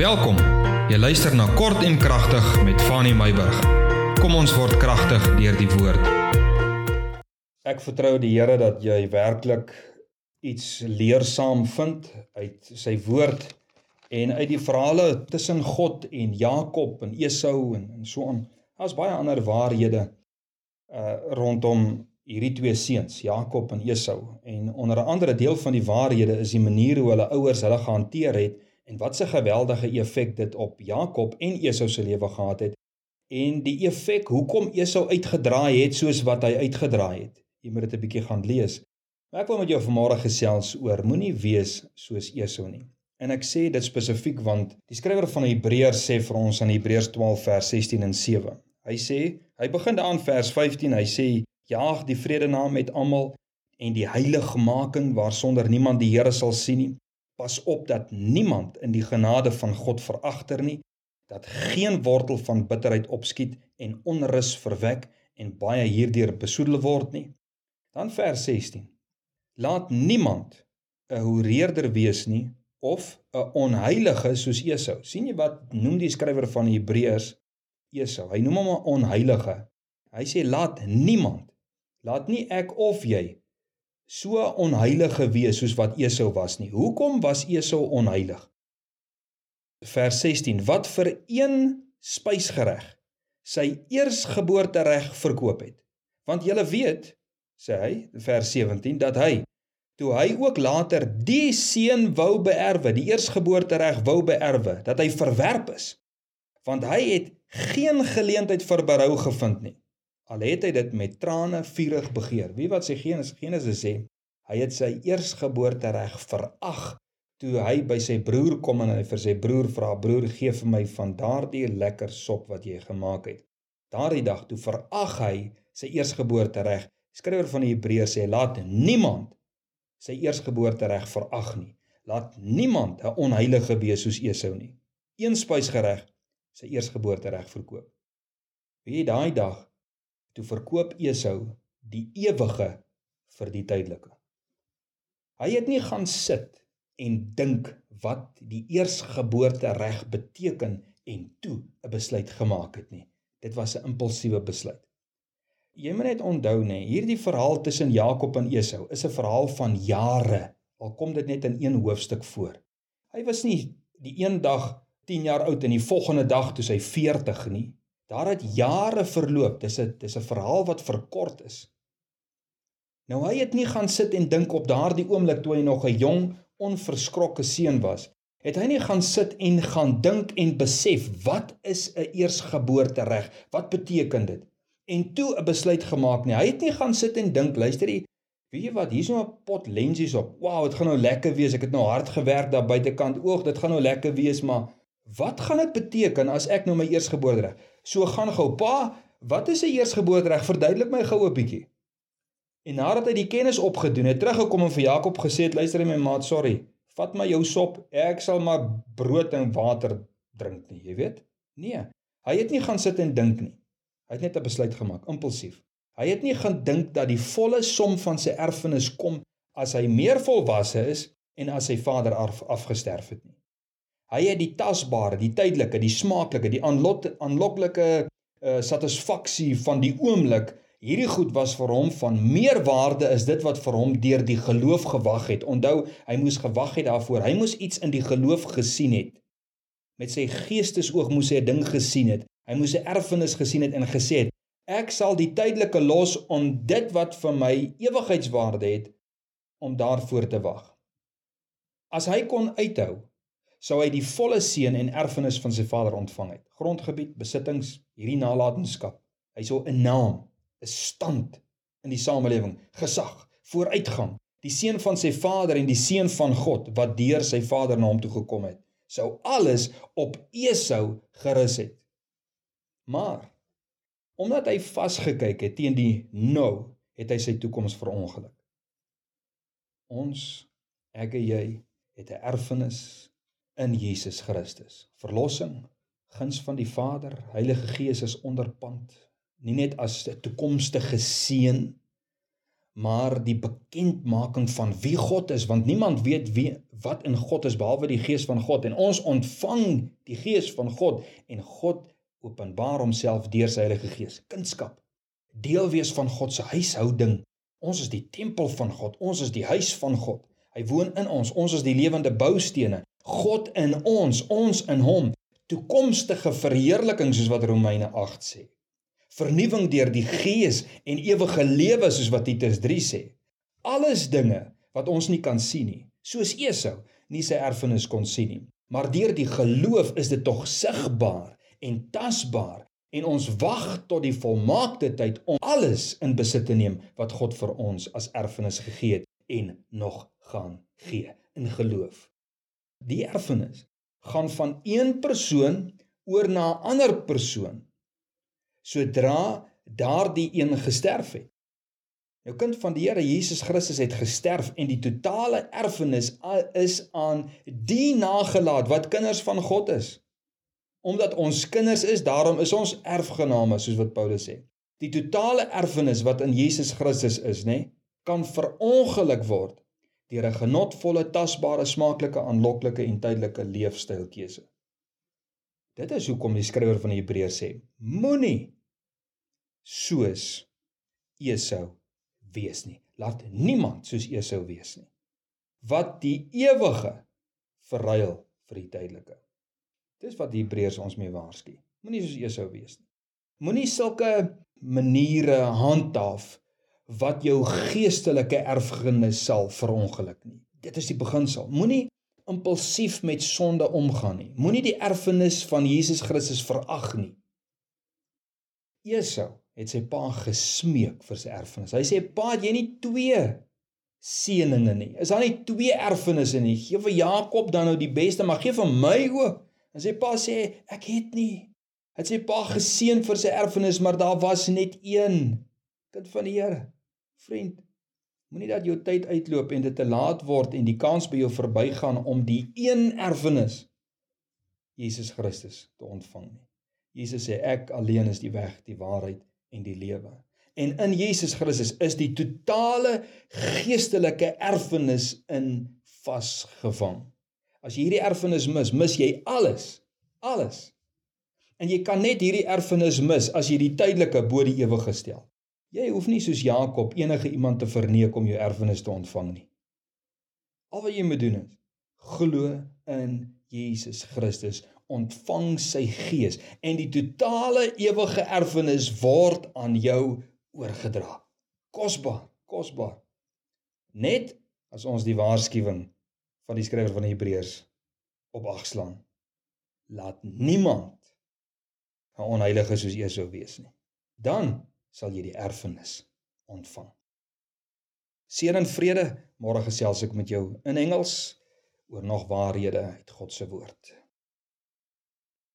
Welkom. Jy luister na Kort en Kragtig met Fanny Meyburg. Kom ons word kragtig deur die woord. Ek vertrou die Here dat jy werklik iets leersaam vind uit sy woord en uit die verhale tussen God en Jakob en Esau en en so aan. Daar's baie ander waarhede uh rondom hierdie twee seuns, Jakob en Esau. En onder andere deel van die waarhede is die manier hoe hulle ouers hulle gehanteer het en wat 'n geweldige effek dit op Jakob en Esau se lewe gehad het en die effek hoekom Esau uitgedraai het soos wat hy uitgedraai het. Jy moet dit 'n bietjie gaan lees. Maar ek wil met jou vanmôre gesels oor moenie wees soos Esau nie. En ek sê dit spesifiek want die skrywer van Hebreërs sê vir ons in Hebreërs 12 vers 16 en 7. Hy sê, hy begin daar aan vers 15, hy sê jaag die vrede na met almal en die heiligmaking waarsonder niemand die Here sal sien nie Pas op dat niemand in die genade van God veragter nie, dat geen wortel van bitterheid opskiet en onrus verwek en baie hierdeur besoedel word nie. Dan vers 16. Laat niemand 'n hoereerder wees nie of 'n onheilige soos Esau. sien jy wat noem die skrywer van Hebreërs Esau? Hy noem hom 'n onheilige. Hy sê laat niemand, laat nie ek of jy so onheilige wees soos wat Esau was nie. Hoekom was Esau onheilig? Vers 16: Wat vir een spysgereg sy eersgeboortereg verkoop het. Want julle weet, sê hy, vers 17, dat hy toe hy ook later die seun wou beerwe, die eersgeboortereg wou beerwe, dat hy verwerp is. Want hy het geen geleentheid vir berou gevind nie al het hy dit met trane vurig begeer. Wie wat sê Genesis Genesis sê hy het sy eersgeboorte reg verag toe hy by sy broer kom en hy vir sy broer vra broer gee vir my van daardie lekker sop wat jy gemaak het. Daardie dag toe verag hy sy eersgeboorte reg. Skrywer van die Hebreërs sê laat niemand sy eersgeboorte reg verag nie. Laat niemand 'n onheilige wees soos Esau nie. Een spysgereg sy eersgeboorte reg verkoop. Wie daai dag toe verkoop Esau die ewige vir die tydelike. Hy het nie gaan sit en dink wat die eersgeboorte reg beteken en toe 'n besluit gemaak het nie. Dit was 'n impulsiewe besluit. Jy moet net onthou nê, hierdie verhaal tussen Jakob en Esau is 'n verhaal van jare. Al kom dit net in een hoofstuk voor. Hy was nie die een dag 10 jaar oud en die volgende dag toe hy 40 nie. Daar het jare verloop. Dis 'n dis 'n verhaal wat verkort is. Nou hy het nie gaan sit en dink op daardie oomblik toe hy nog 'n jong, onverskrokke seun was. Het hy nie gaan sit en gaan dink en besef wat is 'n eersgeboorte reg? Wat beteken dit? En toe 'n besluit gemaak nie. Hy het nie gaan sit en dink, luister jy, weet jy wat, hier's nou 'n pot lensies op. Wow, dit gaan nou lekker wees. Ek het nou hard gewerk daar buitekant. Oog, dit gaan nou lekker wees, maar wat gaan dit beteken as ek nou my eersgeboorte reg? So gaan gou, pa, wat is 'n eersgeboortereg? Verduidelik my gou 'n bietjie. En nadat hy die kennis opgedoen het, teruggekom en vir Jakob gesê het, luister my maat, sorry. Vat maar jou sop. Ek sal maar brood en water drink nie, jy weet? Nee. Hy het nie gaan sit en dink nie. Hy het net 'n besluit gemaak, impulsief. Hy het nie gaan dink dat die volle som van sy erfenis kom as hy meer volwasse is en as sy vader af, afgesterf het nie. Hy het die tasbare, die tydelike, die smaaklike, die aanloklike uh, satisfaksie van die oomblik. Hierdie goed was vir hom van meer waarde as dit wat vir hom deur die geloof gewag het. Onthou, hy moes gewag het daarvoor. Hy moes iets in die geloof gesien het. Met sy geestesoog moes hy 'n ding gesien het. Hy moes 'n erfenis gesien het en gesê het: "Ek sal die tydelike los om dit wat vir my ewigheidswaarde het om daarvoor te wag." As hy kon uithou sou hy die volle seën en erfenis van sy vader ontvang het. Grondgebied, besittings, hierdie nalatenskap. Hy sou 'n naam, 'n stand in die samelewing, gesag, vooruitgang, die seën van sy vader en die seën van God wat deur sy vader na hom toe gekom het, sou alles op Esau gerus het. Maar omdat hy vasgekyk het teen die nou, het hy sy toekoms verongeluk. Ons, ek en jy, het 'n erfenis in Jesus Christus. Verlossing, guns van die Vader, Heilige Gees is onderpand, nie net as 'n toekomstige seën maar die bekendmaking van wie God is, want niemand weet wie wat in God is behalwe die Gees van God en ons ontvang die Gees van God en God openbaar homself deur sy Heilige Gees. Kindskap, deel wees van God se huishouding. Ons is die tempel van God, ons is die huis van God. Hy woon in ons, ons is die lewende boustene. God in ons, ons in hom. Toekomstige verheerliking soos wat Romeine 8 sê vernuwing deur die gees en ewige lewe soos wat Titus 3 sê. Alles dinge wat ons nie kan sien nie, soos Esau nie sy erfenis kon sien nie, maar deur die geloof is dit tog sigbaar en tasbaar en ons wag tot die volmaakte tyd om alles in besit te neem wat God vir ons as erfenis gegee het en nog gaan gee in geloof. Die erfenis gaan van een persoon oor na 'n ander persoon sodra daardie een gesterf het. Nou kind van die Here Jesus Christus het gesterf en die totale erfenis is aan die nagelaat wat kinders van God is. Omdat ons kinders is, daarom is ons erfgename soos wat Paulus sê. Die totale erfenis wat in Jesus Christus is, nê, kan verongeluk word deur 'n genotvolle, tasbare, smaaklike, aanloklike en tydelike leefstylkeuse. Dit is hoekom die skrywer van die Hebreërs sê: Moenie soos Esau wees nie. Laat niemand soos Esau wees nie. Wat die ewige verruil vir die tydelike. Dis wat die Hebreërs ons mee waarsku. Moenie soos Esau wees nie. Moenie sulke maniere handhaaf wat jou geestelike erfenis sal verongeluk nie. Dit is die beginsel. Moenie impulsief met sonde omgaan nie. Moenie die erfenis van Jesus Christus verag nie. Esau het sy pa gesmeek vir sy erfenis. Hy sê: "Pa, jy nie twee seëninge nie. Is daar nie twee erfenisse nie? Gee vir Jakob dan nou die beste, maar gee vir my ook." En sy pa sê: "Ek het nie." Het sy pa geseën vir sy erfenis, maar daar was net een kind van die Here. Vriend, Moenie dat jou tyd uitloop en dit te laat word en die kans by jou verbygaan om die een erfenis Jesus Christus te ontvang nie. Jesus sê ek alleen is die weg, die waarheid en die lewe. En in Jesus Christus is die totale geestelike erfenis in vasgevang. As jy hierdie erfenis mis, mis jy alles. Alles. En jy kan net hierdie erfenis mis as jy die tydelike bo die ewige stel. Jy hoef nie soos Jakob enige iemand te verneek om jou erfenis te ontvang nie. Al wat jy moet doen is glo in Jesus Christus, ontvang sy gees en die totale ewige erfenis word aan jou oorgedra. Kosbaar, kosbaar. Net as ons die waarskuwing van die skrywer van die Hebreërs op ag slaan. Laat niemand 'n onheilige soos Esau wees nie. Dan sal jy die erfenis ontvang. Seën en vrede. Môre gesels ek met jou in Engels oor nog waarhede uit God se woord.